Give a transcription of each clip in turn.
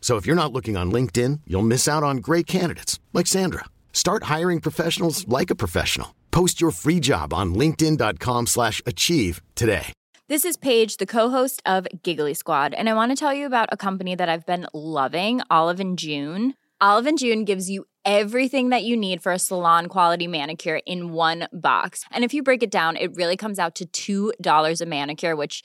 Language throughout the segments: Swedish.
So if you're not looking on LinkedIn, you'll miss out on great candidates like Sandra. Start hiring professionals like a professional. Post your free job on linkedin.com/achieve today. This is Paige, the co-host of Giggly Squad, and I want to tell you about a company that I've been loving, Olive and June. Olive and June gives you everything that you need for a salon quality manicure in one box. And if you break it down, it really comes out to $2 a manicure, which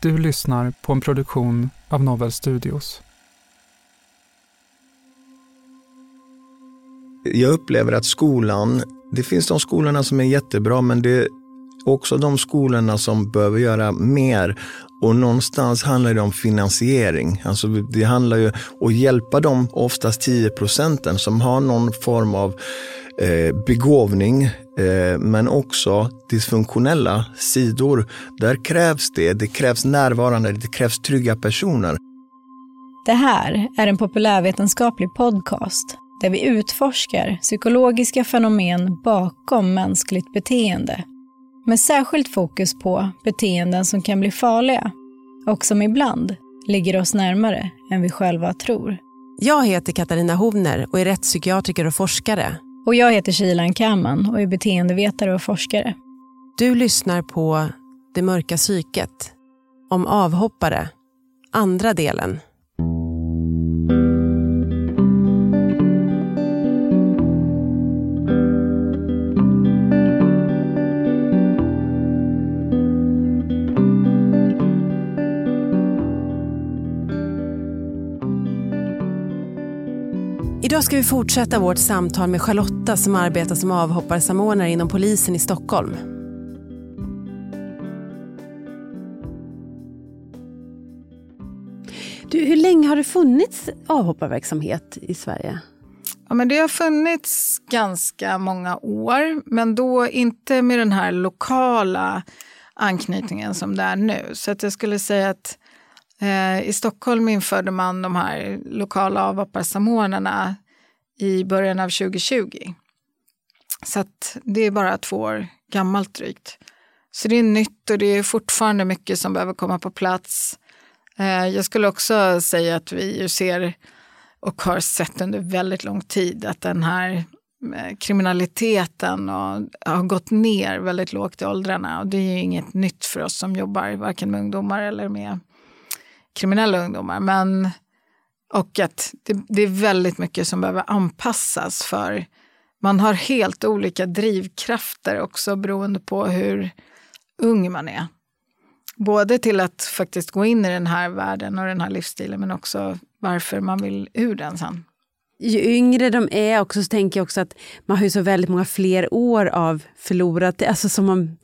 Du lyssnar på en produktion av Novel Studios. Jag upplever att skolan, det finns de skolorna som är jättebra, men det är också de skolorna som behöver göra mer. Och någonstans handlar det om finansiering. Alltså det handlar ju om att hjälpa de oftast 10 procenten som har någon form av eh, begåvning, men också dysfunktionella sidor. Där krävs det. Det krävs närvarande, det krävs trygga personer. Det här är en populärvetenskaplig podcast där vi utforskar psykologiska fenomen bakom mänskligt beteende. Med särskilt fokus på beteenden som kan bli farliga och som ibland ligger oss närmare än vi själva tror. Jag heter Katarina Hovner och är rättspsykiatriker och forskare. Och jag heter Shilan Kaman och är beteendevetare och forskare. Du lyssnar på Det mörka psyket om avhoppare, andra delen. Idag ska vi fortsätta vårt samtal med Charlotta som arbetar som avhopparsamordnare inom polisen i Stockholm. Du, hur länge har det funnits avhopparverksamhet i Sverige? Ja, men det har funnits ganska många år, men då inte med den här lokala anknytningen som det är nu. Så att jag skulle säga att eh, i Stockholm införde man de här lokala avhopparsamordnarna i början av 2020. Så att det är bara två år gammalt drygt. Så det är nytt och det är fortfarande mycket som behöver komma på plats. Eh, jag skulle också säga att vi ser och har sett under väldigt lång tid att den här eh, kriminaliteten och, har gått ner väldigt lågt i åldrarna. Och det är ju inget nytt för oss som jobbar varken med ungdomar eller med kriminella ungdomar. Men, och att det, det är väldigt mycket som behöver anpassas för man har helt olika drivkrafter också beroende på hur ung man är. både till att faktiskt gå in i den här världen och den här livsstilen men också varför man vill ur den sen ju yngre de är också så tänker jag också att man har ju så väldigt många fler år av förlorat, alltså som man,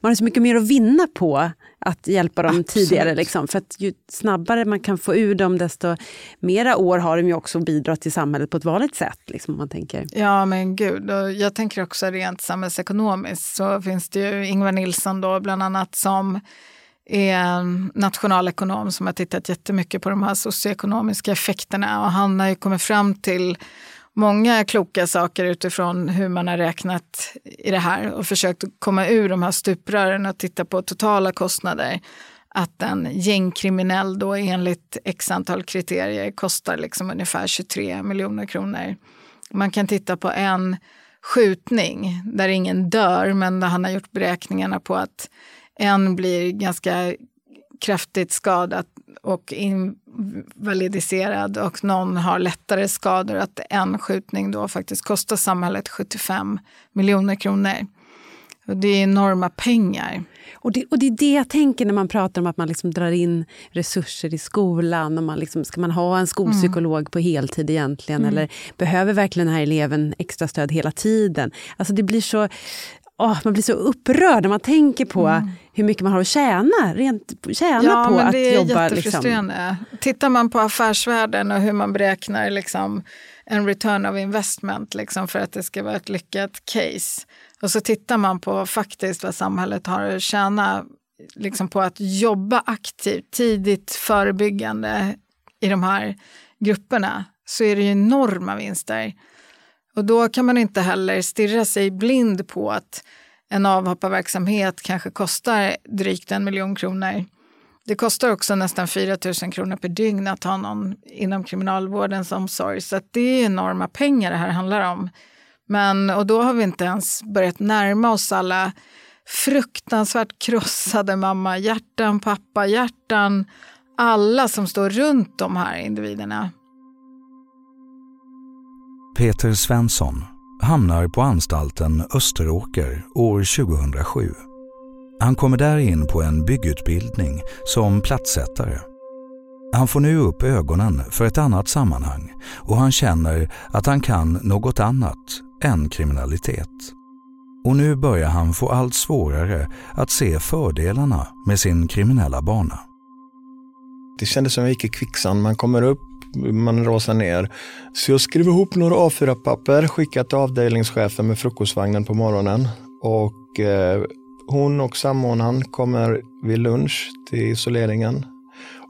man har så mycket mer att vinna på att hjälpa dem Absolut. tidigare. Liksom. För att ju snabbare man kan få ur dem desto mera år har de ju också bidragit till samhället på ett vanligt sätt. Liksom, man tänker. Ja men gud, och jag tänker också rent samhällsekonomiskt så finns det ju Ingvar Nilsson då bland annat som är en nationalekonom som har tittat jättemycket på de här socioekonomiska effekterna och han har ju kommit fram till många kloka saker utifrån hur man har räknat i det här och försökt komma ur de här stuprören och titta på totala kostnader. Att en gängkriminell då enligt x antal kriterier kostar liksom ungefär 23 miljoner kronor. Man kan titta på en skjutning där ingen dör men där han har gjort beräkningarna på att en blir ganska kraftigt skadad och invalidiserad och någon har lättare skador. Att en skjutning då faktiskt kostar samhället 75 miljoner kronor. Och det är enorma pengar. Och det, och det är det jag tänker när man pratar om att man liksom drar in resurser i skolan. Och man liksom, ska man ha en skolpsykolog mm. på heltid egentligen? Mm. Eller behöver verkligen den här eleven extra stöd hela tiden? Alltså det blir så oh, man blir så upprörd när man tänker på mm. hur mycket man har att tjäna, rent, tjäna ja, på att det är jobba. Jättefrustrerande. Liksom. Tittar man på affärsvärlden och hur man beräknar liksom, en return of investment liksom, för att det ska vara ett lyckat case. Och så tittar man på faktiskt vad samhället har att tjäna liksom på att jobba aktivt, tidigt förebyggande i de här grupperna så är det ju enorma vinster. Och då kan man inte heller stirra sig blind på att en avhopparverksamhet kanske kostar drygt en miljon kronor. Det kostar också nästan 4 000 kronor per dygn att ha någon inom kriminalvårdens omsorg. Så det är enorma pengar det här handlar om. Men, och då har vi inte ens börjat närma oss alla fruktansvärt krossade mamma-hjärtan, pappa-hjärtan, alla som står runt de här individerna. Peter Svensson hamnar på anstalten Österåker år 2007. Han kommer där in på en byggutbildning som platssättare. Han får nu upp ögonen för ett annat sammanhang och han känner att han kan något annat än kriminalitet. Och nu börjar han få allt svårare att se fördelarna med sin kriminella bana. Det kändes som att jag gick i kvicksand. Man kommer upp man rasar ner. Så jag skrev ihop några A4-papper, skickat till avdelningschefen med frukostvagnen på morgonen. Och eh, hon och samordnaren kommer vid lunch till isoleringen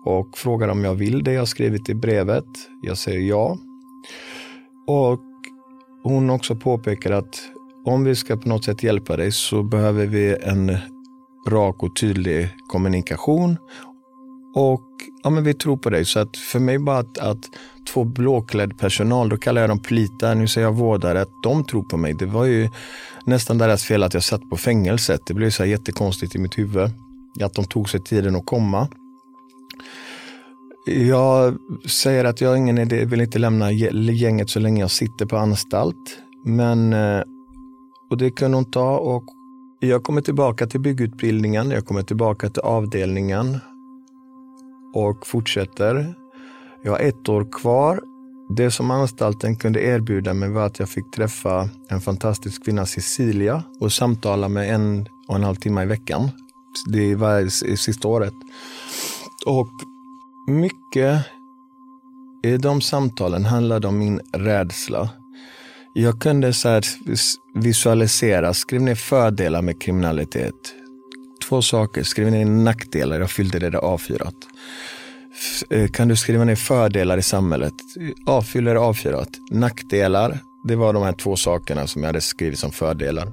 och frågar om jag vill det jag skrivit i brevet. Jag säger ja. Och hon också påpekar att om vi ska på något sätt hjälpa dig så behöver vi en rak och tydlig kommunikation och ja, men vi tror på dig. Så att för mig bara att, att två blåklädd personal, då kallar jag dem plitar, nu säger jag vårdare, att de tror på mig. Det var ju nästan deras fel att jag satt på fängelset. Det blev så här jättekonstigt i mitt huvud. Att de tog sig tiden att komma. Jag säger att jag har ingen idé, vill inte lämna gänget så länge jag sitter på anstalt. Men, eh, och det kunde hon ta och jag kommer tillbaka till byggutbildningen, jag kommer tillbaka till avdelningen och fortsätter. Jag har ett år kvar. Det som anstalten kunde erbjuda mig var att jag fick träffa en fantastisk kvinna, Cecilia, och samtala med en och en halv timme i veckan. Det var i sista året. Och mycket i de samtalen handlade om min rädsla. Jag kunde så visualisera, skriva ner fördelar med kriminalitet. Två saker, skriv ner nackdelar, jag fyllde det där A4. Eh, kan du skriva ner fördelar i samhället? A fyller A4. Nackdelar, det var de här två sakerna som jag hade skrivit som fördelar.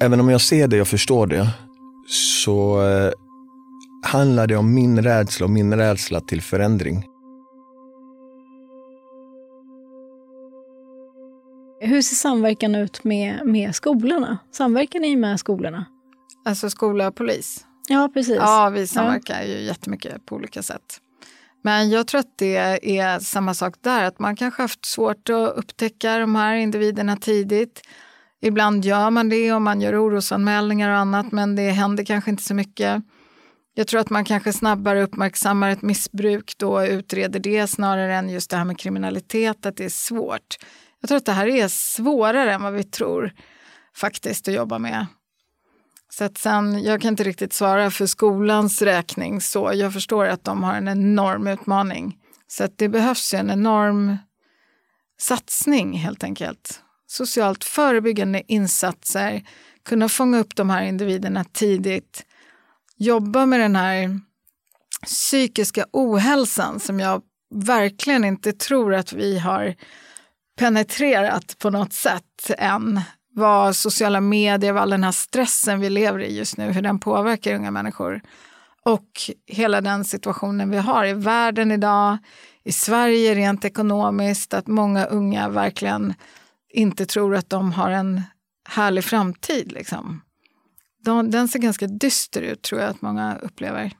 Även om jag ser det och förstår det så eh, handlar det om min rädsla och min rädsla till förändring. Hur ser samverkan ut med, med skolorna? Samverkar ni med skolorna? Alltså skola och polis? Ja, precis. Ja, vi samverkar ja. ju jättemycket på olika sätt. Men jag tror att det är samma sak där, att man kanske haft svårt att upptäcka de här individerna tidigt. Ibland gör man det och man gör orosanmälningar och annat men det händer kanske inte så mycket. Jag tror att man kanske snabbare uppmärksammar ett missbruk då och utreder det snarare än just det här med kriminalitet, att det är svårt. Jag tror att det här är svårare än vad vi tror faktiskt att jobba med. Så att sen, jag kan inte riktigt svara för skolans räkning så. Jag förstår att de har en enorm utmaning. Så att det behövs en enorm satsning helt enkelt. Socialt förebyggande insatser, kunna fånga upp de här individerna tidigt, jobba med den här psykiska ohälsan som jag verkligen inte tror att vi har penetrerat på något sätt än. Vad sociala medier, vad all den här stressen vi lever i just nu, hur den påverkar unga människor. Och hela den situationen vi har i världen idag, i Sverige rent ekonomiskt, att många unga verkligen inte tror att de har en härlig framtid. Liksom. De, den ser ganska dyster ut tror jag att många upplever.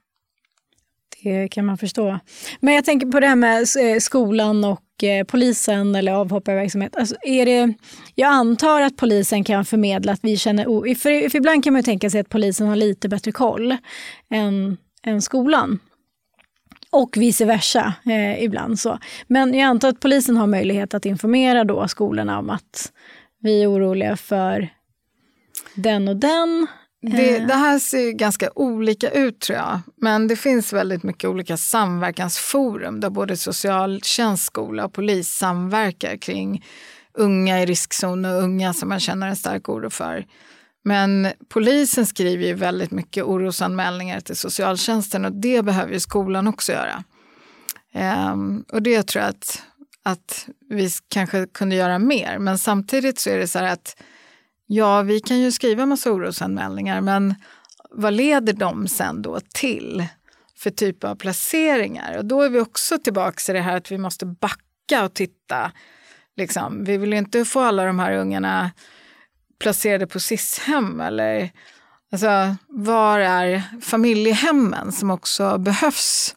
Det kan man förstå. Men jag tänker på det här med eh, skolan och eh, polisen eller avhopparverksamhet. Alltså är det, jag antar att polisen kan förmedla att vi känner för, för ibland kan man tänka sig att polisen har lite bättre koll än, än skolan. Och vice versa eh, ibland. så. Men jag antar att polisen har möjlighet att informera då skolorna om att vi är oroliga för den och den. Det, eh. det, här ser ganska olika ut tror jag. Men det finns väldigt mycket olika samverkansforum där både socialtjänst, skola och polis samverkar kring unga i riskzon och unga som man känner en stark oro för. Men polisen skriver ju väldigt mycket orosanmälningar till socialtjänsten och det behöver ju skolan också göra. Um, och det tror jag att, att vi kanske kunde göra mer. Men samtidigt så är det så här att ja, vi kan ju skriva massa orosanmälningar men vad leder de sen då till för typ av placeringar? Och då är vi också tillbaka i det här att vi måste backa och titta. Liksom, vi vill inte få alla de här ungarna placerade på SIS-hem eller alltså, var är familjehemmen som också behövs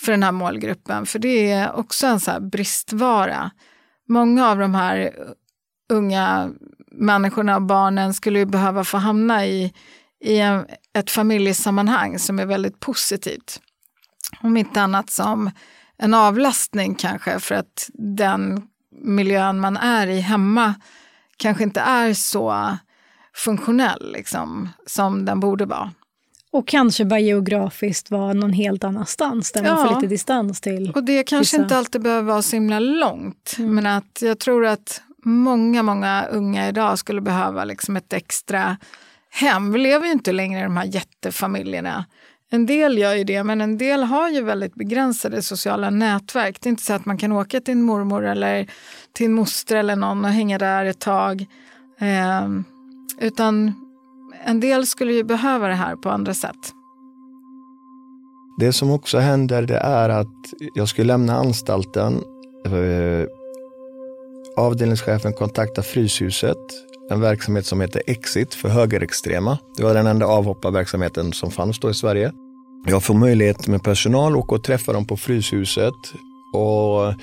för den här målgruppen? För det är också en så bristvara. Många av de här unga människorna och barnen skulle ju behöva få hamna i, i en, ett familjesammanhang som är väldigt positivt. Om inte annat som en avlastning kanske för att den miljön man är i hemma kanske inte är så funktionell liksom, som den borde vara. Och kanske bara geografiskt vara någon helt annanstans där ja. man får lite distans till Och det kanske vissa. inte alltid behöver vara så himla långt. Mm. Men att jag tror att många, många unga idag skulle behöva liksom ett extra hem. Vi lever ju inte längre i de här jättefamiljerna. En del gör ju det, men en del har ju väldigt begränsade sociala nätverk. Det är inte så att man kan åka till en mormor eller till en moster eller någon och hänga där ett tag. Eh, utan en del skulle ju behöva det här på andra sätt. Det som också händer det är att jag skulle lämna anstalten. Eh, avdelningschefen kontaktar Fryshuset, en verksamhet som heter Exit för högerextrema. Det var den enda avhopparverksamheten som fanns då i Sverige. Jag får möjlighet med personal att åka och träffa dem på Fryshuset. Och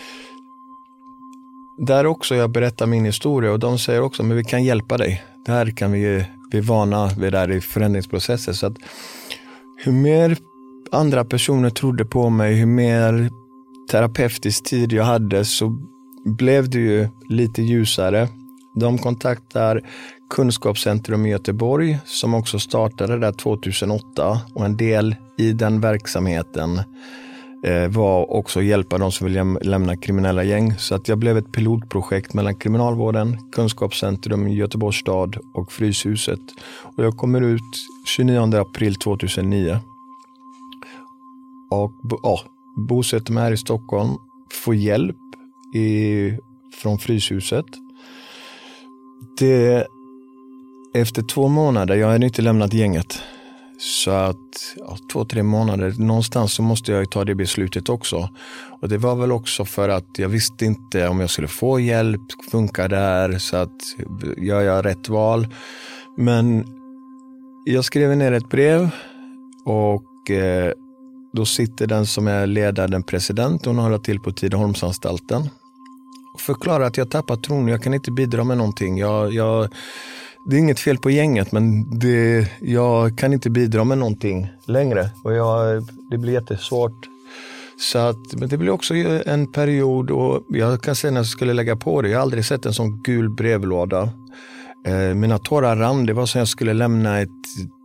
där också jag berättar min historia och de säger också, men vi kan hjälpa dig. Det här kan vi, vi är vana vid där i förändringsprocesser. Så att hur mer andra personer trodde på mig, hur mer terapeutisk tid jag hade så blev det ju lite ljusare. De kontaktar Kunskapscentrum i Göteborg som också startade där 2008 och en del i den verksamheten eh, var också att hjälpa de som vill lämna kriminella gäng. Så att jag blev ett pilotprojekt mellan Kriminalvården, Kunskapscentrum Göteborgs stad och Fryshuset. Och jag kommer ut 29 april 2009. Och ja, bosätter mig här i Stockholm, får hjälp i, från Fryshuset. Det, efter två månader, jag hade inte lämnat gänget, så att ja, två, tre månader, någonstans så måste jag ta det beslutet också. Och det var väl också för att jag visste inte om jag skulle få hjälp, funka där, så att gör jag rätt val? Men jag skrev ner ett brev och eh, då sitter den som är ledaren, president, hon håller till på Tidaholmsanstalten förklara att jag tappat tron. Jag kan inte bidra med någonting. Jag, jag, det är inget fel på gänget men det, jag kan inte bidra med någonting längre. Och jag, det blir jättesvårt. Så att, men det blir också en period och jag kan säga när jag skulle lägga på det, jag har aldrig sett en sån gul brevlåda. Eh, mina tårar rann, det var som jag skulle lämna ett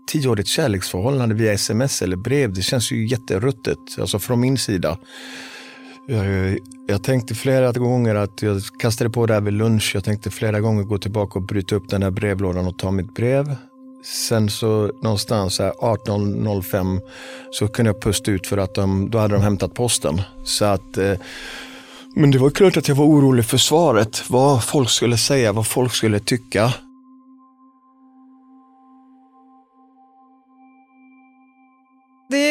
tioårigt kärleksförhållande via sms eller brev. Det känns ju jätteruttet, alltså från min sida. Jag, jag, tänkte flera gånger att jag kastade på det här vid lunch. Jag tänkte flera gånger gå tillbaka och bryta upp den här brevlådan och ta mitt brev. Sen så någonstans 18.05 så kunde jag pusta ut för att de, då hade de hämtat posten. Så att, eh, men det var klart att jag var orolig för svaret. Vad folk skulle säga, vad folk skulle tycka.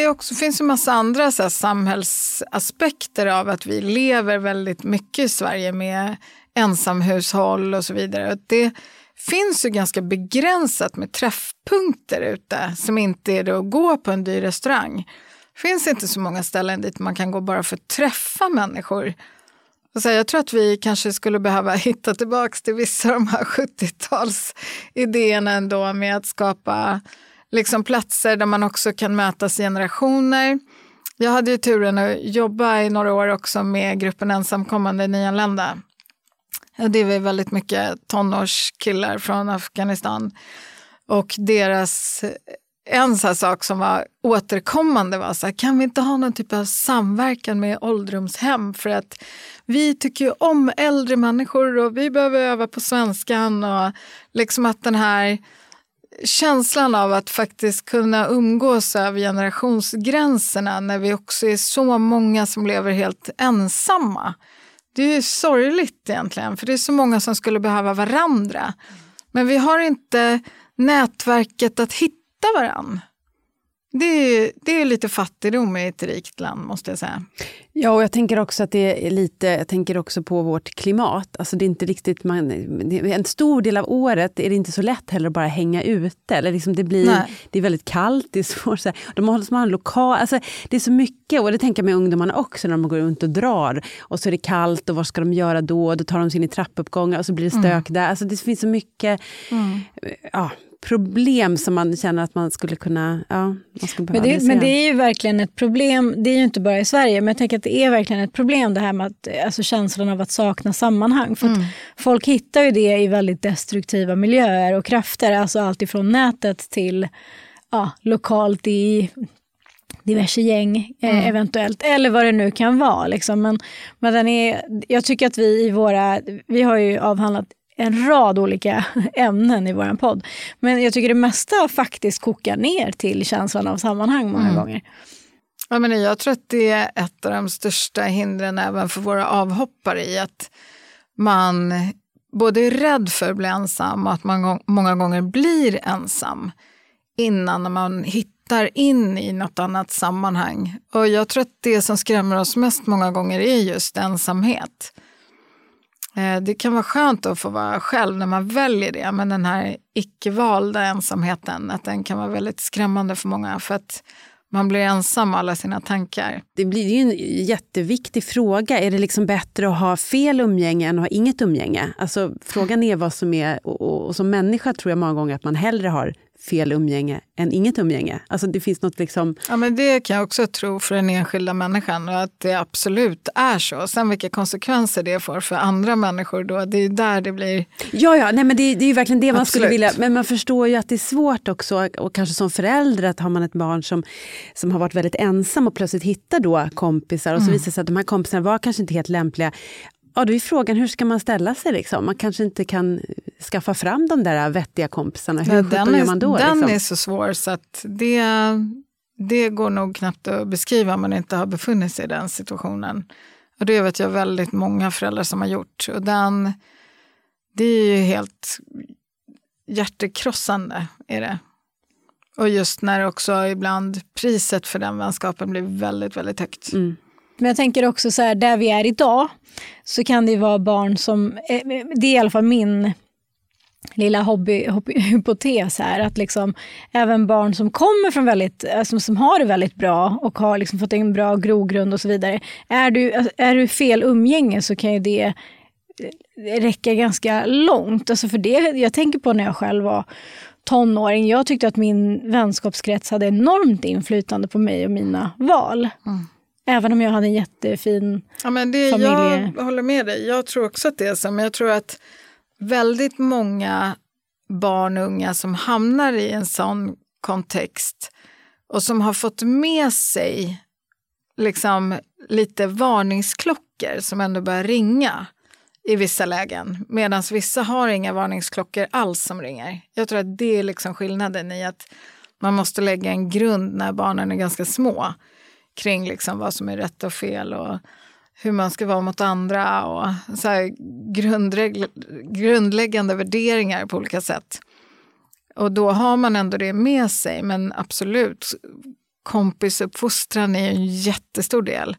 Det också, finns en massa andra så här, samhällsaspekter av att vi lever väldigt mycket i Sverige med ensamhushåll och så vidare. Det finns ju ganska begränsat med träffpunkter ute som inte är det att gå på en dyr restaurang. Det finns inte så många ställen dit man kan gå bara för att träffa människor. Så jag tror att vi kanske skulle behöva hitta tillbaka till vissa av de här 70-talsidéerna ändå med att skapa liksom platser där man också kan mötas generationer. Jag hade ju turen att jobba i några år också med gruppen ensamkommande nyanlända. Det är väldigt mycket tonårskillar från Afghanistan. Och deras, en sån sak som var återkommande var så här, kan vi inte ha någon typ av samverkan med ålderdomshem? För att vi tycker ju om äldre människor och vi behöver öva på svenskan. Och liksom att den här känslan av att faktiskt kunna umgås över generationsgränserna när vi också är så många som lever helt ensamma. Det är ju sorgligt egentligen, för det är så många som skulle behöva varandra. Men vi har inte nätverket att hitta varandra. Det är, det är lite fattigdom i ett rikt land måste jag säga. Ja, och jag tänker också att det är lite, jag tänker också på vårt klimat. Alltså det är inte riktigt, man, en stor del av året är det inte så lätt heller att bara hänga ute. Eller liksom det, blir, det är väldigt kallt, det är svårt. Så här, de har, de har lokal, alltså det är så mycket, och det tänker jag med ungdomarna också när de går runt och drar. Och så är det kallt och vad ska de göra då? Då tar de sig in i trappuppgångar och så blir det stök mm. där. Alltså det finns så mycket mm. ja, problem som man känner att man skulle kunna ja, man skulle men, det, men det är ju verkligen ett problem, det är ju inte bara i Sverige, men jag tänker att det är verkligen ett problem det här med att, alltså känslan av att sakna sammanhang. För mm. Folk hittar ju det i väldigt destruktiva miljöer och krafter, alltså allt ifrån nätet till ja, lokalt i diverse gäng eh, mm. eventuellt, eller vad det nu kan vara. Liksom. Men, men den är, jag tycker att vi i våra, vi har ju avhandlat en rad olika ämnen i vår podd. Men jag tycker det mesta faktiskt kokar ner till känslan av sammanhang många mm. gånger. Ja, men jag tror att det är ett av de största hindren även för våra avhoppare i att man både är rädd för att bli ensam och att man många gånger blir ensam innan man hittar in i något annat sammanhang. Och jag tror att det som skrämmer oss mest många gånger är just ensamhet. Eh, det kan vara skönt att få vara själv när man väljer det, men den här icke-valda ensamheten, att den kan vara väldigt skrämmande för många. För att man blir ensam med alla sina tankar. Det blir ju en jätteviktig fråga. Är det liksom bättre att ha fel umgänge än att ha inget umgänge? Alltså, frågan är vad som är... Och, och, och som människa tror jag många gånger att man hellre har fel umgänge än inget umgänge. Alltså det finns något liksom... Ja, men det kan jag också tro för den enskilda människan och att det absolut är så. Sen vilka konsekvenser det får för andra människor då, det är där det blir... Ja, ja nej, men det, det är ju verkligen det man absolut. skulle vilja. Men man förstår ju att det är svårt också, och kanske som förälder, att har man ett barn som, som har varit väldigt ensam och plötsligt hittar då kompisar och så mm. visar sig att de här kompisarna var kanske inte helt lämpliga ja, då är frågan hur ska man ställa sig? Liksom? Man kanske inte kan skaffa fram de där vettiga kompisarna. Hur den gör man då? Den liksom? är så svår så att det, det går nog knappt att beskriva om man inte har befunnit sig i den situationen. Och det vet jag väldigt många föräldrar som har gjort. Och den, det är ju helt hjärtekrossande. Är det. Och just när också ibland priset för den vänskapen blir väldigt, väldigt högt. Mm. Men jag tänker också så här, där vi är idag, så kan det vara barn som, eh, det är i alla fall min lilla hobby, hobbyhypotes här, att liksom även barn som kommer från väldigt, alltså som, som har det väldigt bra och har liksom fått en bra grogrund och så vidare. Är du, alltså, är du fel umgänge så kan ju det eh, räcka ganska långt. Alltså för det, jag tänker på när jag själv var tonåring. Jag tyckte att min vänskapskrets hade enormt inflytande på mig och mina val. Mm. Även om jag hade en jättefin ja, men det, familje... Jag håller med dig. Jag tror också att det är så. Men jag tror att väldigt många barn och unga som hamnar i en sån kontext och som har fått med sig liksom lite varningsklockor som ändå börjar ringa i vissa lägen. Medan vissa har inga varningsklockor alls som ringer. Jag tror att det är liksom skillnaden i att man måste lägga en grund när barnen är ganska små kring liksom vad som är rätt och fel och hur man ska vara mot andra och så här grundläggande värderingar på olika sätt. Och då har man ändå det med sig, men absolut, kompisuppfostran är en jättestor del.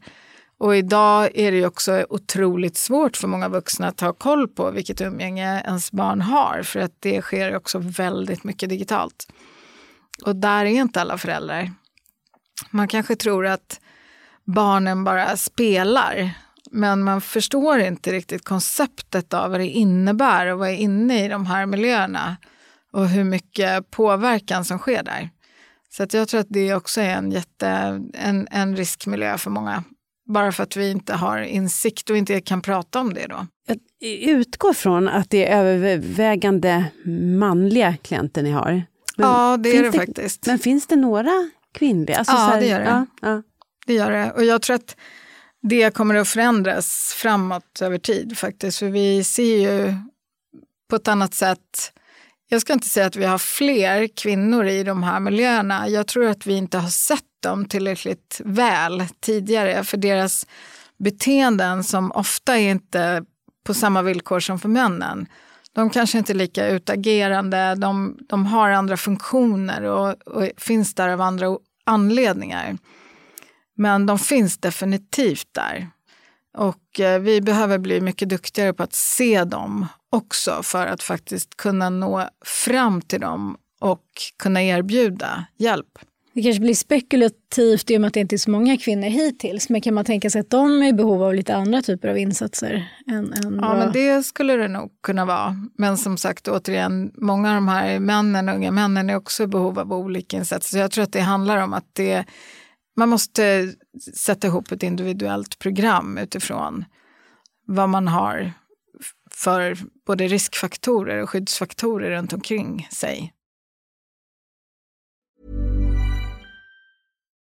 Och idag är det ju också otroligt svårt för många vuxna att ha koll på vilket umgänge ens barn har, för att det sker också väldigt mycket digitalt. Och där är inte alla föräldrar. Man kanske tror att barnen bara spelar, men man förstår inte riktigt konceptet av vad det innebär att vara inne i de här miljöerna och hur mycket påverkan som sker där. Så att jag tror att det också är en, jätte, en, en riskmiljö för många. Bara för att vi inte har insikt och inte kan prata om det då. Jag utgår från att det är övervägande manliga klienter ni har. Men ja, det är det, det, faktiskt. Men finns det några kvinnliga? Alltså ja, här, det gör det. Ja, ja. Det gör det. Och jag tror att det kommer att förändras framåt över tid faktiskt. För vi ser ju på ett annat sätt jag ska inte säga att vi har fler kvinnor i de här miljöerna. Jag tror att vi inte har sett dem tillräckligt väl tidigare för deras beteenden som ofta är inte på samma villkor som för männen. De kanske inte är lika utagerande, de, de har andra funktioner och, och finns där av andra anledningar. Men de finns definitivt där. Och eh, vi behöver bli mycket duktigare på att se dem också för att faktiskt kunna nå fram till dem och kunna erbjuda hjälp. Det kanske blir spekulativt i och med att det inte är så många kvinnor hittills. Men kan man tänka sig att de är i behov av lite andra typer av insatser? Än, än ja, men det skulle det nog kunna vara. Men som sagt, återigen, många av de här männen, unga männen är också i behov av olika insatser. Så jag tror att det handlar om att det, man måste sätta ihop ett individuellt program utifrån vad man har för både riskfaktorer och skyddsfaktorer runt omkring sig.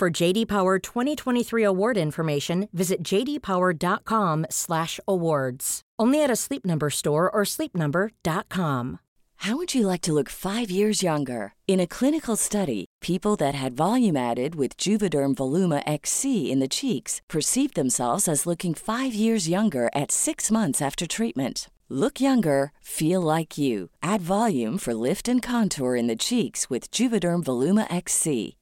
For JD Power 2023 award information, visit jdpower.com/awards. Only at a Sleep Number store or sleepnumber.com. How would you like to look 5 years younger? In a clinical study, people that had volume added with Juvederm Voluma XC in the cheeks perceived themselves as looking 5 years younger at 6 months after treatment. Look younger, feel like you. Add volume for lift and contour in the cheeks with Juvederm Voluma XC.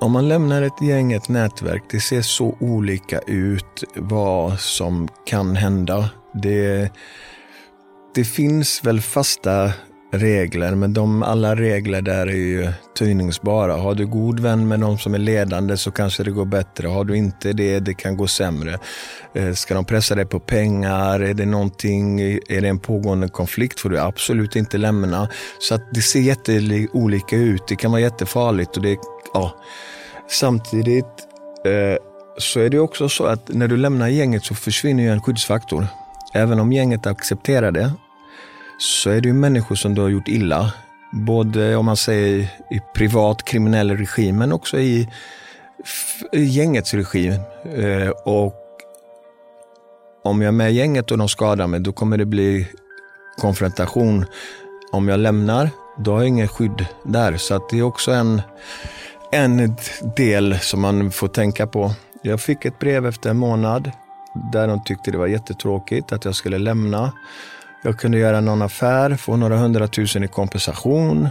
Om man lämnar ett gäng, ett nätverk, det ser så olika ut vad som kan hända. Det, det finns väl fasta regler, men de, alla regler där är ju töjningsbara. Har du god vän med någon som är ledande så kanske det går bättre. Har du inte det, det kan gå sämre. Eh, ska de pressa dig på pengar? Är det någonting, är det en pågående konflikt får du absolut inte lämna. Så att det ser jätteolika ut. Det kan vara jättefarligt och det, ja. Samtidigt eh, så är det också så att när du lämnar gänget så försvinner ju en skyddsfaktor. Även om gänget accepterar det så är det ju människor som du har gjort illa. Både om man säger i privat kriminell regim men också i, i gängets regim. Eh, och om jag är med i gänget och de skadar mig, då kommer det bli konfrontation. Om jag lämnar, då har jag inget skydd där. Så att det är också en, en del som man får tänka på. Jag fick ett brev efter en månad där de tyckte det var jättetråkigt att jag skulle lämna. Jag kunde göra någon affär, få några hundratusen i kompensation.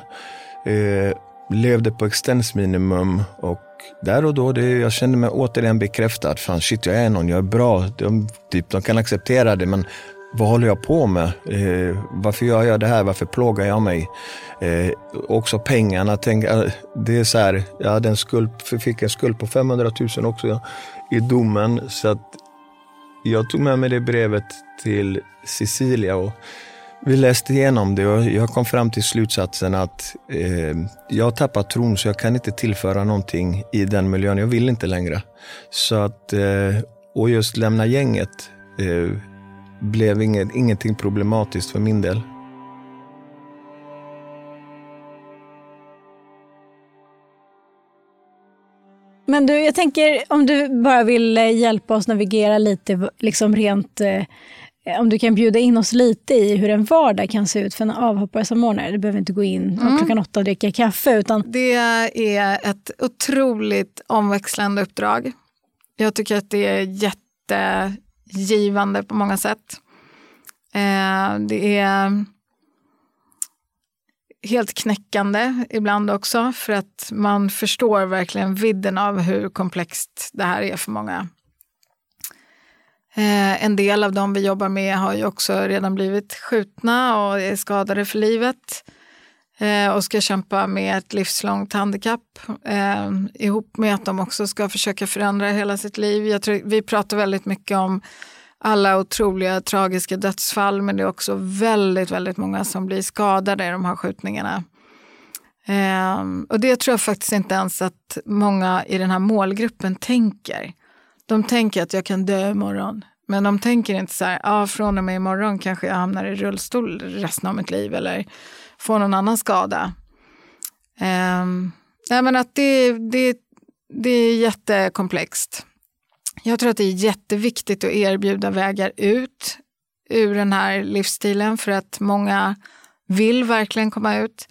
Eh, levde på existensminimum och där och då, det, jag kände mig återigen bekräftad. Fan shit, jag är någon, jag är bra. De, typ, de kan acceptera det, men vad håller jag på med? Eh, varför gör jag det här? Varför plågar jag mig? Eh, också pengarna. Tänk, eh, det är så här, jag hade en skuld, fick en skuld på 500 000 också ja, i domen. Så att jag tog med mig det brevet till Cecilia och vi läste igenom det och jag kom fram till slutsatsen att eh, jag har tappat tron så jag kan inte tillföra någonting i den miljön. Jag vill inte längre. Så att, eh, och just lämna gänget eh, blev inget, ingenting problematiskt för min del. Men du, jag tänker om du bara vill eh, hjälpa oss navigera lite, liksom rent, eh, om du kan bjuda in oss lite i hur en vardag kan se ut för en avhopparsamordnare. Du behöver inte gå in mm. klockan åtta och dricka kaffe. Utan... Det är ett otroligt omväxlande uppdrag. Jag tycker att det är givande på många sätt. Eh, det är helt knäckande ibland också för att man förstår verkligen vidden av hur komplext det här är för många. Eh, en del av dem vi jobbar med har ju också redan blivit skjutna och är skadade för livet eh, och ska kämpa med ett livslångt handikapp eh, ihop med att de också ska försöka förändra hela sitt liv. Jag tror, vi pratar väldigt mycket om alla otroliga tragiska dödsfall men det är också väldigt, väldigt många som blir skadade i de här skjutningarna. Eh, och det tror jag faktiskt inte ens att många i den här målgruppen tänker. De tänker att jag kan dö imorgon. Men de tänker inte så här, ah, från och med imorgon kanske jag hamnar i rullstol resten av mitt liv eller får någon annan skada. Um, nej, men att det, det, det är jättekomplext. Jag tror att det är jätteviktigt att erbjuda vägar ut ur den här livsstilen för att många vill verkligen komma ut.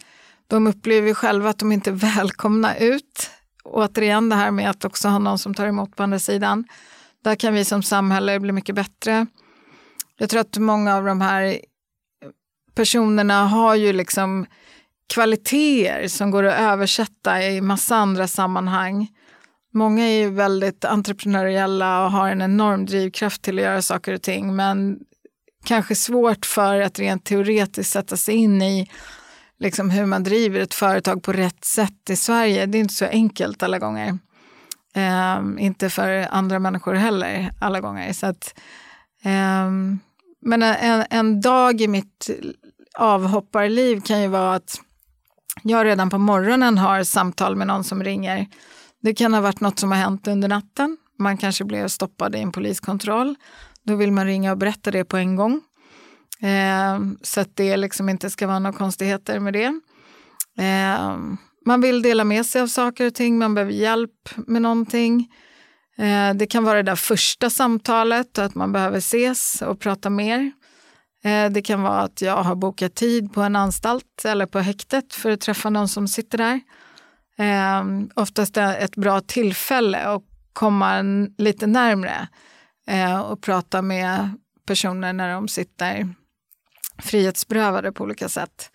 de upplever själva att de inte är välkomna ut. Återigen det här med att också ha någon som tar emot på andra sidan. Där kan vi som samhälle bli mycket bättre. Jag tror att många av de här personerna har ju liksom kvaliteter som går att översätta i massa andra sammanhang. Många är ju väldigt entreprenöriella och har en enorm drivkraft till att göra saker och ting men kanske svårt för att rent teoretiskt sätta sig in i liksom hur man driver ett företag på rätt sätt i Sverige. Det är inte så enkelt alla gånger. Eh, inte för andra människor heller alla gånger. Så att, eh, men en, en dag i mitt avhopparliv kan ju vara att jag redan på morgonen har samtal med någon som ringer. Det kan ha varit något som har hänt under natten. Man kanske blev stoppad i en poliskontroll. Då vill man ringa och berätta det på en gång. Eh, så att det liksom inte ska vara några konstigheter med det. Eh, man vill dela med sig av saker och ting, man behöver hjälp med någonting. Eh, det kan vara det där första samtalet, att man behöver ses och prata mer. Eh, det kan vara att jag har bokat tid på en anstalt eller på häktet för att träffa någon som sitter där. Eh, oftast är det ett bra tillfälle att komma lite närmre och prata med personer när de sitter frihetsberövade på olika sätt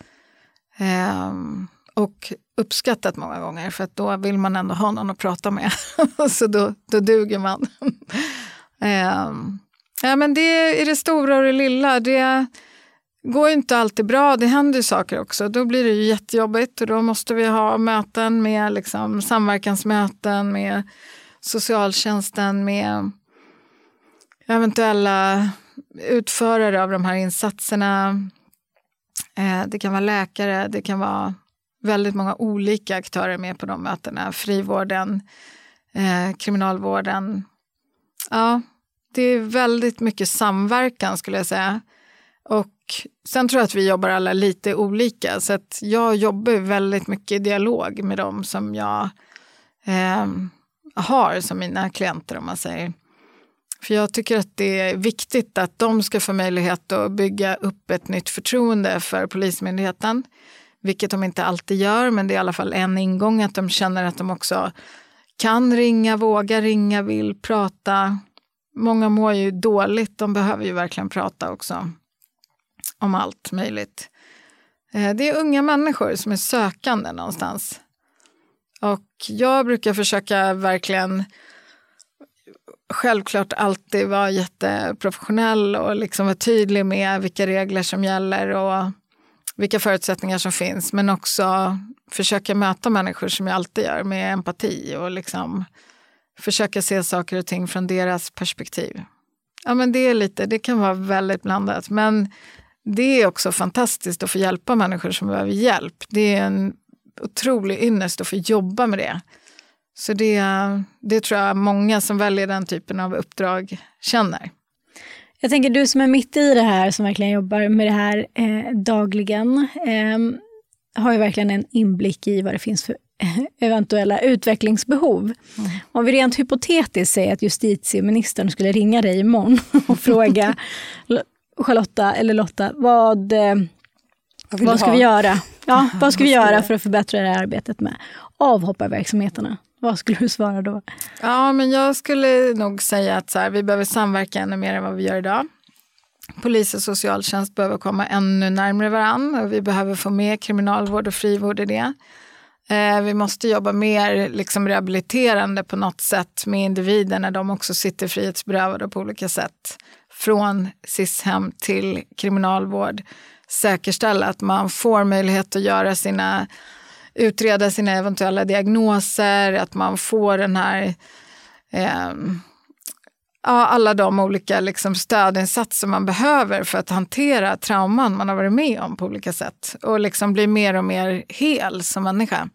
och uppskattat många gånger för att då vill man ändå ha någon att prata med. så då, då duger man. eh, ja, men det är det stora och det lilla. Det går inte alltid bra, det händer ju saker också. Då blir det ju jättejobbigt och då måste vi ha möten med liksom, samverkansmöten med socialtjänsten, med eventuella utförare av de här insatserna. Eh, det kan vara läkare, det kan vara väldigt många olika aktörer med på de mötena. Frivården, eh, kriminalvården. Ja, det är väldigt mycket samverkan skulle jag säga. Och sen tror jag att vi jobbar alla lite olika. Så att jag jobbar väldigt mycket i dialog med dem som jag eh, har som mina klienter om man säger. För jag tycker att det är viktigt att de ska få möjlighet att bygga upp ett nytt förtroende för Polismyndigheten. Vilket de inte alltid gör, men det är i alla fall en ingång att de känner att de också kan ringa, vågar ringa, vill prata. Många mår ju dåligt, de behöver ju verkligen prata också om allt möjligt. Eh, det är unga människor som är sökande någonstans. Och jag brukar försöka verkligen självklart alltid vara jätteprofessionell och liksom vara tydlig med vilka regler som gäller och vilka förutsättningar som finns. Men också försöka möta människor som jag alltid gör med empati och liksom försöka se saker och ting från deras perspektiv. Ja, men det är lite, det kan vara väldigt blandat. Men det är också fantastiskt att få hjälpa människor som behöver hjälp. Det är en otrolig ynnest att få jobba med det. Så det, det tror jag många som väljer den typen av uppdrag känner. Jag tänker du som är mitt i det här, som verkligen jobbar med det här eh, dagligen, eh, har ju verkligen en inblick i vad det finns för eventuella utvecklingsbehov. Mm. Om vi rent hypotetiskt säger att justitieministern skulle ringa dig imorgon och fråga Charlotta eller Lotta, vad, eh, vad, vad ska ha? vi göra? Ja, vad ska vi göra för att förbättra det här arbetet med avhopparverksamheterna? Vad skulle du svara då? Ja, men jag skulle nog säga att så här, vi behöver samverka ännu mer än vad vi gör idag. Polis och socialtjänst behöver komma ännu närmare varandra och vi behöver få med kriminalvård och frivård i det. Eh, vi måste jobba mer liksom, rehabiliterande på något sätt med individer när de också sitter frihetsberövade på olika sätt. Från SIS-hem till kriminalvård. Säkerställa att man får möjlighet att göra sina utreda sina eventuella diagnoser, att man får den här eh, ja, alla de olika liksom, stödinsatser man behöver för att hantera trauman man har varit med om på olika sätt och liksom bli mer och mer hel som människa.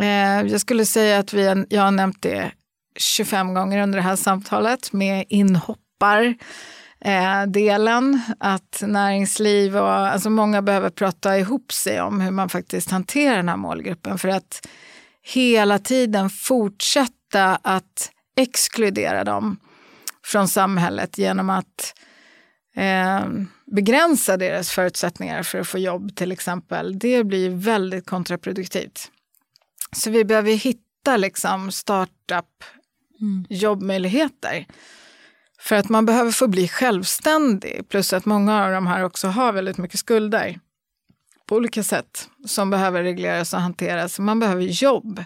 Eh, jag skulle säga att vi, jag har nämnt det 25 gånger under det här samtalet med inhoppar eh, delen. Att näringsliv och alltså många behöver prata ihop sig om hur man faktiskt hanterar den här målgruppen. För att hela tiden fortsätta att exkludera dem från samhället genom att eh, begränsa deras förutsättningar för att få jobb till exempel, det blir väldigt kontraproduktivt. Så vi behöver hitta liksom startup mm. jobbmöjligheter. För att man behöver få bli självständig, plus att många av de här också har väldigt mycket skulder på olika sätt som behöver regleras och hanteras. Man behöver jobb.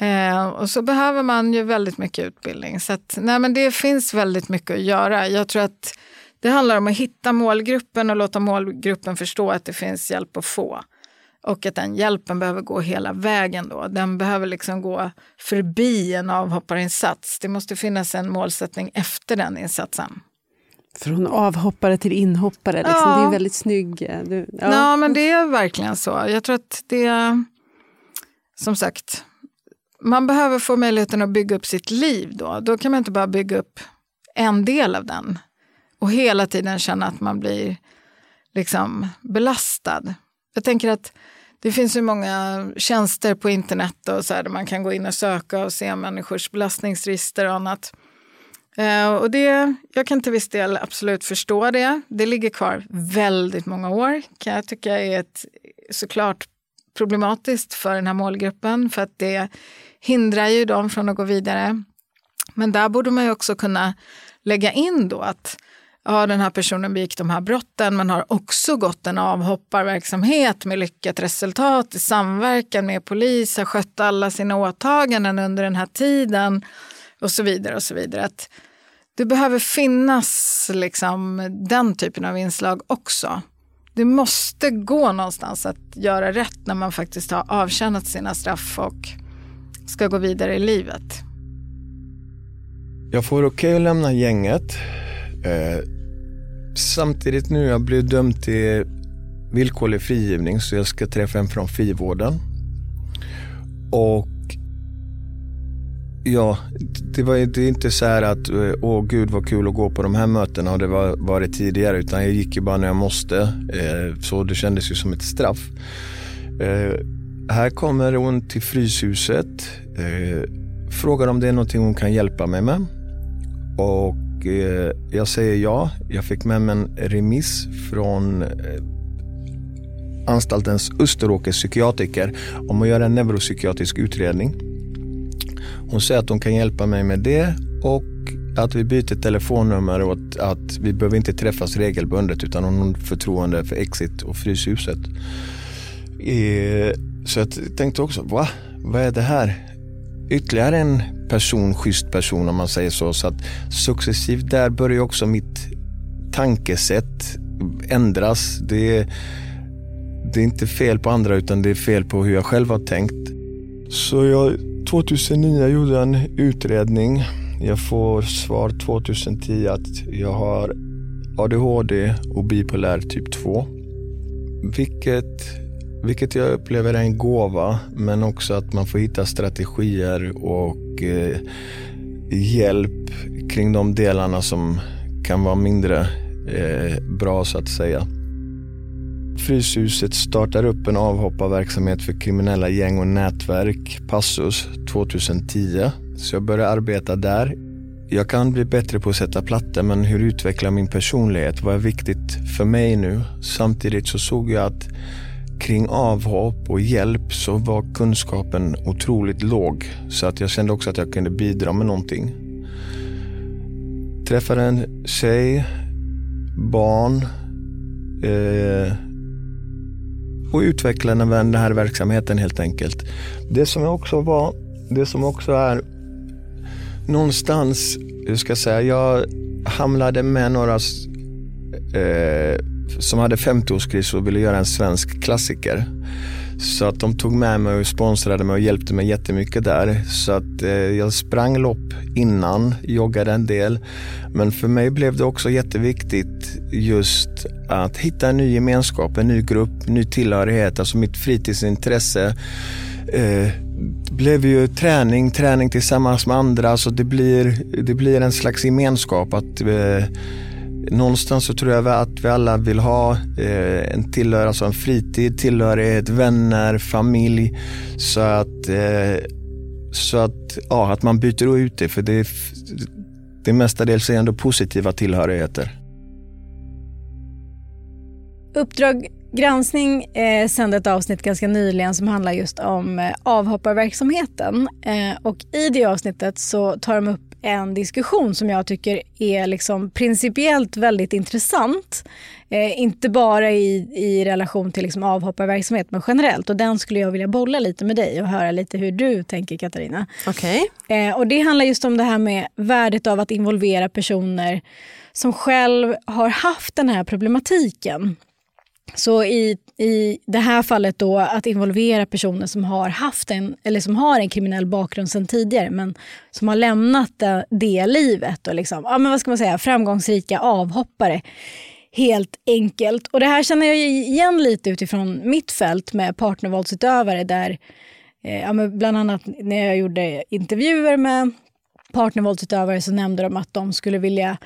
Eh, och så behöver man ju väldigt mycket utbildning. Så att, nej, men det finns väldigt mycket att göra. Jag tror att det handlar om att hitta målgruppen och låta målgruppen förstå att det finns hjälp att få. Och att den hjälpen behöver gå hela vägen då. Den behöver liksom gå förbi en avhopparinsats. Det måste finnas en målsättning efter den insatsen. Från avhoppare till inhoppare, liksom. ja. det är väldigt snygg... Eh, du, ja. ja, men det är verkligen så. Jag tror att det, som sagt, man behöver få möjligheten att bygga upp sitt liv då. Då kan man inte bara bygga upp en del av den och hela tiden känna att man blir liksom belastad. Jag tänker att det finns ju många tjänster på internet och så här, där man kan gå in och söka och se människors belastningsregister och annat. Eh, och det, jag kan till viss del absolut förstå det. Det ligger kvar väldigt många år kan jag tycka är ett, såklart problematiskt för den här målgruppen för att det hindrar ju dem från att gå vidare. Men där borde man ju också kunna lägga in då att ja, den här personen begick de här brotten men har också gått en avhopparverksamhet med lyckat resultat i samverkan med polis, har skött alla sina åtaganden under den här tiden och så vidare. och så vidare. Att det behöver finnas liksom den typen av inslag också. Det måste gå någonstans att göra rätt när man faktiskt har avtjänat sina straff och ska gå vidare i livet. Jag får okej okay att lämna gänget. Eh, samtidigt nu, jag blev dömd till villkorlig frigivning så jag ska träffa en från frivården. Och Ja, det var det är inte så här att eh, åh gud vad kul att gå på de här mötena och det var, varit det tidigare utan jag gick ju bara när jag måste. Eh, så det kändes ju som ett straff. Eh, här kommer hon till Fryshuset. Eh, frågar om det är någonting hon kan hjälpa mig med. Och Eh, jag säger ja. Jag fick med mig en remiss från eh, anstaltens Österåkers psykiatriker om att göra en neuropsykiatrisk utredning. Hon säger att hon kan hjälpa mig med det och att vi byter telefonnummer och att, att vi behöver inte träffas regelbundet utan hon har förtroende för Exit och Fryshuset. Eh, så jag tänkte också, va? Vad är det här? Ytterligare en person, schysst person om man säger så. Så att successivt där börjar också mitt tankesätt ändras. Det är, det är inte fel på andra utan det är fel på hur jag själv har tänkt. Så jag 2009 gjorde jag en utredning. Jag får svar 2010 att jag har ADHD och bipolär typ 2. Vilket, vilket jag upplever är en gåva men också att man får hitta strategier och eh, hjälp kring de delarna som kan vara mindre eh, bra så att säga. Fryshuset startar upp en avhopparverksamhet för kriminella gäng och nätverk, Passus, 2010. Så jag började arbeta där. Jag kan bli bättre på att sätta plattor men hur utveckla min personlighet? Vad är viktigt för mig nu? Samtidigt så såg jag att kring avhopp och hjälp så var kunskapen otroligt låg. Så att jag kände också att jag kunde bidra med någonting. Träffade en tjej, barn, eh, och utvecklade den här verksamheten helt enkelt. Det som också var, det som också är någonstans, hur ska jag säga, jag hamnade med några eh, som hade 50-årskris och ville göra en svensk klassiker. Så att de tog med mig och sponsrade mig och hjälpte mig jättemycket där. Så att eh, jag sprang lopp innan, joggade en del. Men för mig blev det också jätteviktigt just att hitta en ny gemenskap, en ny grupp, ny tillhörighet. Alltså mitt fritidsintresse eh, blev ju träning, träning tillsammans med andra. Så det blir, det blir en slags gemenskap. att eh, Någonstans så tror jag att vi alla vill ha eh, en tillhör, alltså en fritid, tillhörighet, vänner, familj. Så att, eh, så att, ja, att man byter ut det. För det, det mestadels är ändå positiva tillhörigheter. Uppdrag granskning eh, sände ett avsnitt ganska nyligen som handlar just om eh, avhopparverksamheten. Eh, och I det avsnittet så tar de upp en diskussion som jag tycker är liksom principiellt väldigt intressant. Eh, inte bara i, i relation till liksom avhopparverksamhet men generellt. Och Den skulle jag vilja bolla lite med dig och höra lite hur du tänker Katarina. Okay. Eh, det handlar just om det här med värdet av att involvera personer som själv har haft den här problematiken. Så i, i det här fallet då att involvera personer som har haft en, eller som har en kriminell bakgrund sedan tidigare men som har lämnat det, det livet och liksom, ja, men vad ska man säga, framgångsrika avhoppare. Helt enkelt. Och det här känner jag igen lite utifrån mitt fält med partnervåldsutövare där eh, ja, bland annat när jag gjorde intervjuer med partnervåldsutövare så nämnde de att de skulle vilja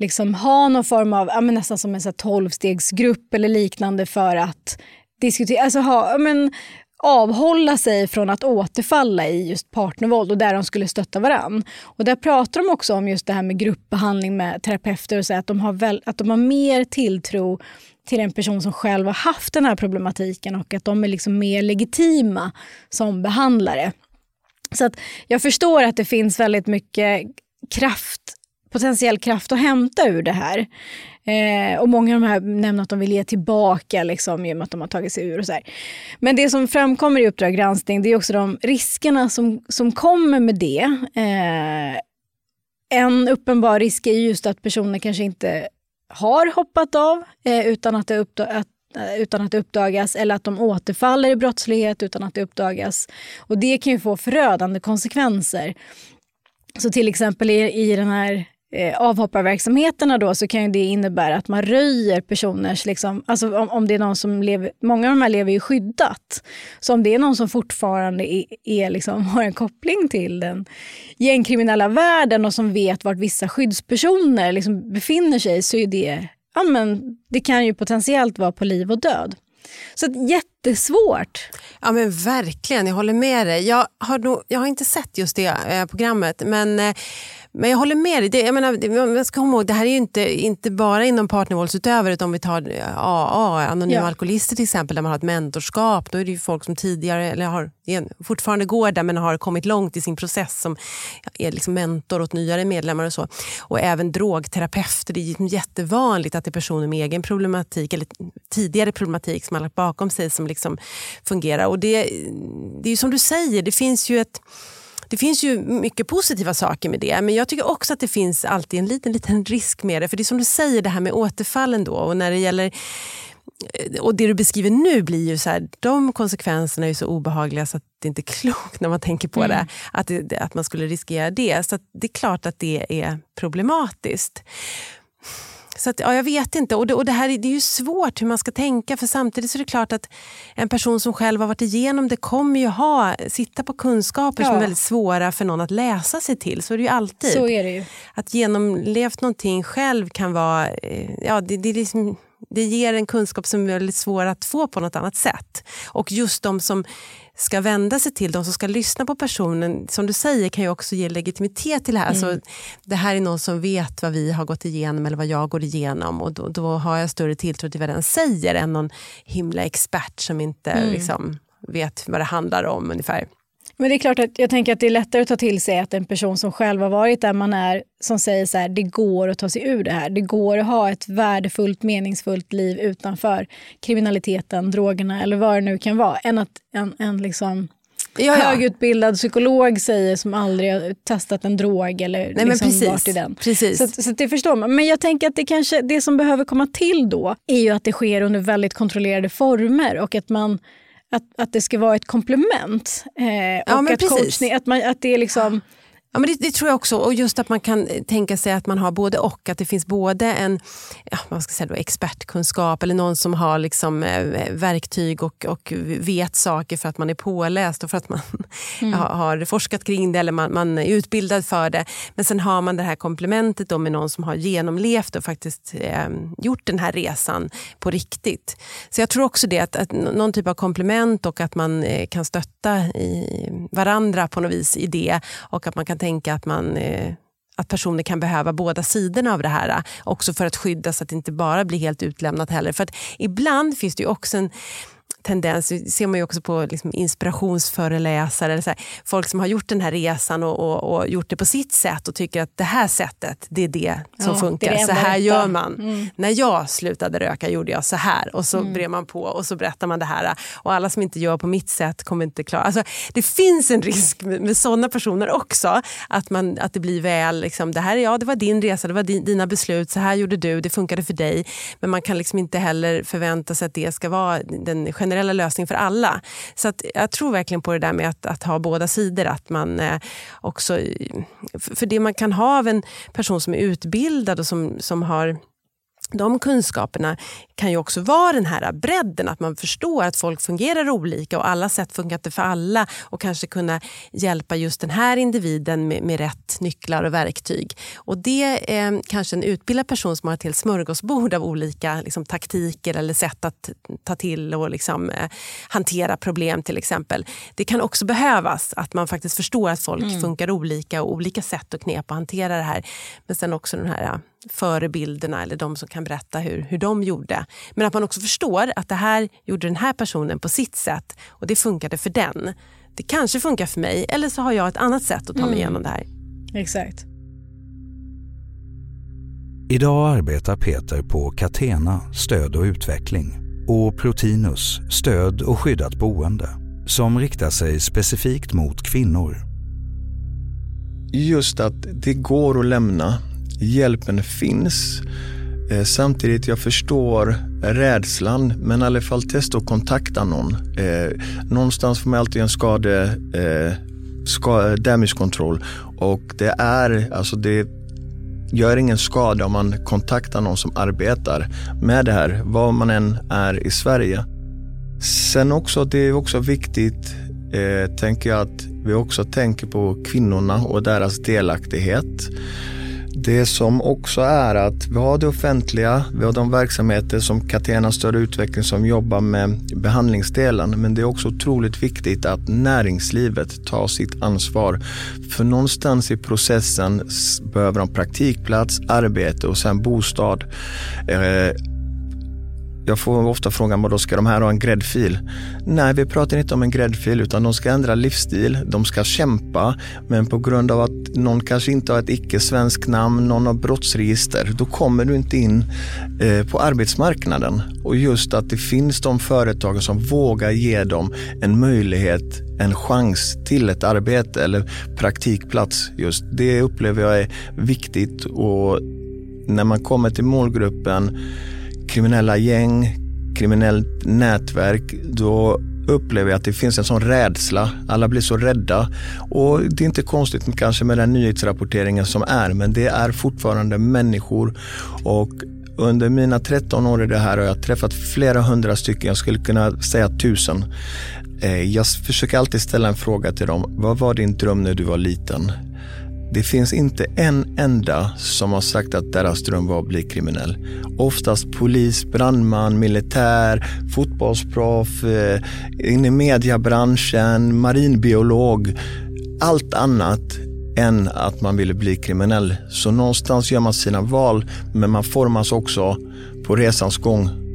liksom ha någon form av, ja, men nästan som en tolvstegsgrupp eller liknande för att diskutera, alltså ha, ja, men, avhålla sig från att återfalla i just partnervåld och där de skulle stötta varann. Och där pratar de också om just det här med gruppbehandling med terapeuter och så att de har, väl, att de har mer tilltro till en person som själv har haft den här problematiken och att de är liksom mer legitima som behandlare. Så att jag förstår att det finns väldigt mycket kraft potentiell kraft att hämta ur det här. Eh, och många av de här nämner att de vill ge tillbaka liksom, genom att de har tagit sig ur. och så här. Men det som framkommer i Uppdrag granskning det är också de riskerna som, som kommer med det. Eh, en uppenbar risk är just att personer kanske inte har hoppat av eh, utan, att det att, eh, utan att det uppdagas eller att de återfaller i brottslighet utan att det uppdagas. Och det kan ju få förödande konsekvenser. Så till exempel i, i den här eh, avhopparverksamheterna då så kan det innebära att man röjer personers, liksom, alltså om, om det är någon som lever, många av de här lever ju skyddat. Så om det är någon som fortfarande är, är liksom, har en koppling till den gängkriminella världen och som vet vart vissa skyddspersoner liksom befinner sig så är det, ja men det kan ju potentiellt vara på liv och död. Så jättesvårt. Ja men verkligen, jag håller med dig. Jag har, nog, jag har inte sett just det eh, programmet men eh, men jag håller med dig. Det, jag menar, man ska komma ihåg, det här är ju inte, inte bara inom partnervåldsutövare utan om vi tar AA, anonyma ja. alkoholister till exempel, där man har ett mentorskap. Då är det ju folk som tidigare, eller har, fortfarande går där men har kommit långt i sin process som är liksom mentor åt nyare medlemmar och så. Och även drogterapeuter. Det är jättevanligt att det är personer med egen problematik eller tidigare problematik som har lagt bakom sig som liksom fungerar. Och det, det är som du säger, det finns ju ett det finns ju mycket positiva saker med det men jag tycker också att det finns alltid en liten, liten risk med det. För det är som du säger det här med återfallen då och när det gäller eh, och det du beskriver nu blir ju så här, de konsekvenserna är så obehagliga så att det inte är klokt när man tänker på mm. det, att, det, att man skulle riskera det. Så det är klart att det är problematiskt. Så att, ja, jag vet inte. Och det, och det här det är ju svårt hur man ska tänka för samtidigt så är det klart att en person som själv har varit igenom det kommer ju ha, sitta på kunskaper ja. som är väldigt svåra för någon att läsa sig till. Så är det ju alltid. Så är det ju. Att genomlevt någonting själv kan vara, eh, ja det, det liksom det ger en kunskap som är väldigt svår att få på något annat sätt. Och just de som ska vända sig till, de som ska lyssna på personen, som du säger kan ju också ge legitimitet till det här. Mm. Så det här är någon som vet vad vi har gått igenom eller vad jag går igenom och då, då har jag större tilltro till vad den säger än någon himla expert som inte mm. liksom, vet vad det handlar om ungefär. Men det är klart att jag tänker att det är lättare att ta till sig att en person som själv har varit där man är, som säger så här, det går att ta sig ur det här. Det går att ha ett värdefullt, meningsfullt liv utanför kriminaliteten, drogerna eller vad det nu kan vara, än att en, en liksom ja, högutbildad psykolog säger som aldrig har testat en drog eller Nej, liksom precis, varit i den. Precis. Så, så det förstår man. Men jag tänker att det, kanske, det som behöver komma till då är ju att det sker under väldigt kontrollerade former och att man att, att det ska vara ett komplement. Eh, ja, och att, coachning, att, man, att det är liksom Ja, men det, det, tror jag också. Och just att man kan tänka sig att man har både och. Att det finns både en ja, man ska säga då, expertkunskap eller någon som har liksom, eh, verktyg och, och vet saker för att man är påläst och för att man mm. har, har, forskat kring det eller man, man, är utbildad för det. Men sen har man det här komplementet då med någon som har genomlevt och faktiskt eh, gjort den här resan på riktigt. Så jag tror också det, att, att någon typ av komplement och att man eh, kan stötta varandra på något vis i det och att man kan tänka att man, eh, att personer kan behöva båda sidorna av det här. Eh, också för att skydda så att det inte bara blir helt utlämnat heller. För att ibland finns det ju också en tendens, det ser man ju också på liksom inspirationsföreläsare, eller så här, folk som har gjort den här resan och, och, och, gjort det på sitt sätt och tycker att det här sättet, det är det som ja, funkar. Det det så här gör man. Mm. När jag slutade röka gjorde jag så här och så mm. brer man på och så berättar man det här. Och alla som inte gör på mitt sätt kommer inte klara. Alltså, det finns en risk med, med sådana personer också, att, man, att det blir väl, liksom, det här ja, det var din resa, det var din, dina beslut, så här gjorde du, det funkade för dig. Men man kan liksom inte heller förvänta sig att det ska vara den generella generella lösning för alla. Så att jag tror verkligen på det där med att, att ha båda sidor. Att man eh, också, för det man kan ha av en person som är utbildad och som, som har de kunskaperna kan ju också vara den här bredden, att man förstår att folk fungerar olika och alla sätt funkar inte för alla och kanske kunna hjälpa just den här individen med, med rätt nycklar och verktyg. Och det är kanske en utbildad person som har ett helt smörgåsbord av olika liksom, taktiker eller sätt att ta till och liksom, eh, hantera problem till exempel. Det kan också behövas att man faktiskt förstår att folk mm. funkar olika och olika sätt och knep att hantera det här. Men sen också den här förebilderna eller de som kan berätta hur, hur de gjorde. Men att man också förstår att det här gjorde den här personen på sitt sätt och det funkade för den. Det kanske funkar för mig eller så har jag ett annat sätt att ta mig mm. igenom det här. Exakt. Idag arbetar Peter på Catena stöd och utveckling och Protinus stöd och skyddat boende som riktar sig specifikt mot kvinnor. Just att det går att lämna hjälpen finns. Eh, samtidigt jag förstår rädslan, men i alla fall testa att kontakta någon. Eh, någonstans får man alltid en skade, eh, ska, damage control och det är, alltså det gör ingen skada om man kontaktar någon som arbetar med det här, var man än är i Sverige. Sen också, det är också viktigt, eh, tänker jag, att vi också tänker på kvinnorna och deras delaktighet. Det som också är att vi har det offentliga, vi har de verksamheter som Catena Stöd och Utveckling som jobbar med behandlingsdelen. Men det är också otroligt viktigt att näringslivet tar sitt ansvar. För någonstans i processen behöver de praktikplats, arbete och sen bostad. Eh, jag får ofta frågan, då ska de här ha en gräddfil? Nej, vi pratar inte om en gräddfil utan de ska ändra livsstil, de ska kämpa, men på grund av att någon kanske inte har ett icke-svenskt namn, någon har brottsregister, då kommer du inte in eh, på arbetsmarknaden. Och just att det finns de företag som vågar ge dem en möjlighet, en chans till ett arbete eller praktikplats. Just det upplever jag är viktigt och när man kommer till målgruppen kriminella gäng, kriminellt nätverk, då upplever jag att det finns en sån rädsla. Alla blir så rädda. Och det är inte konstigt kanske med den nyhetsrapporteringen som är, men det är fortfarande människor. Och under mina 13 år i det här har jag träffat flera hundra stycken, jag skulle kunna säga tusen. Eh, jag försöker alltid ställa en fråga till dem. Vad var din dröm när du var liten? Det finns inte en enda som har sagt att deras dröm var att bli kriminell. Oftast polis, brandman, militär, fotbollsproff, eh, in i mediebranschen, marinbiolog. Allt annat än att man ville bli kriminell. Så någonstans gör man sina val, men man formas också på resans gång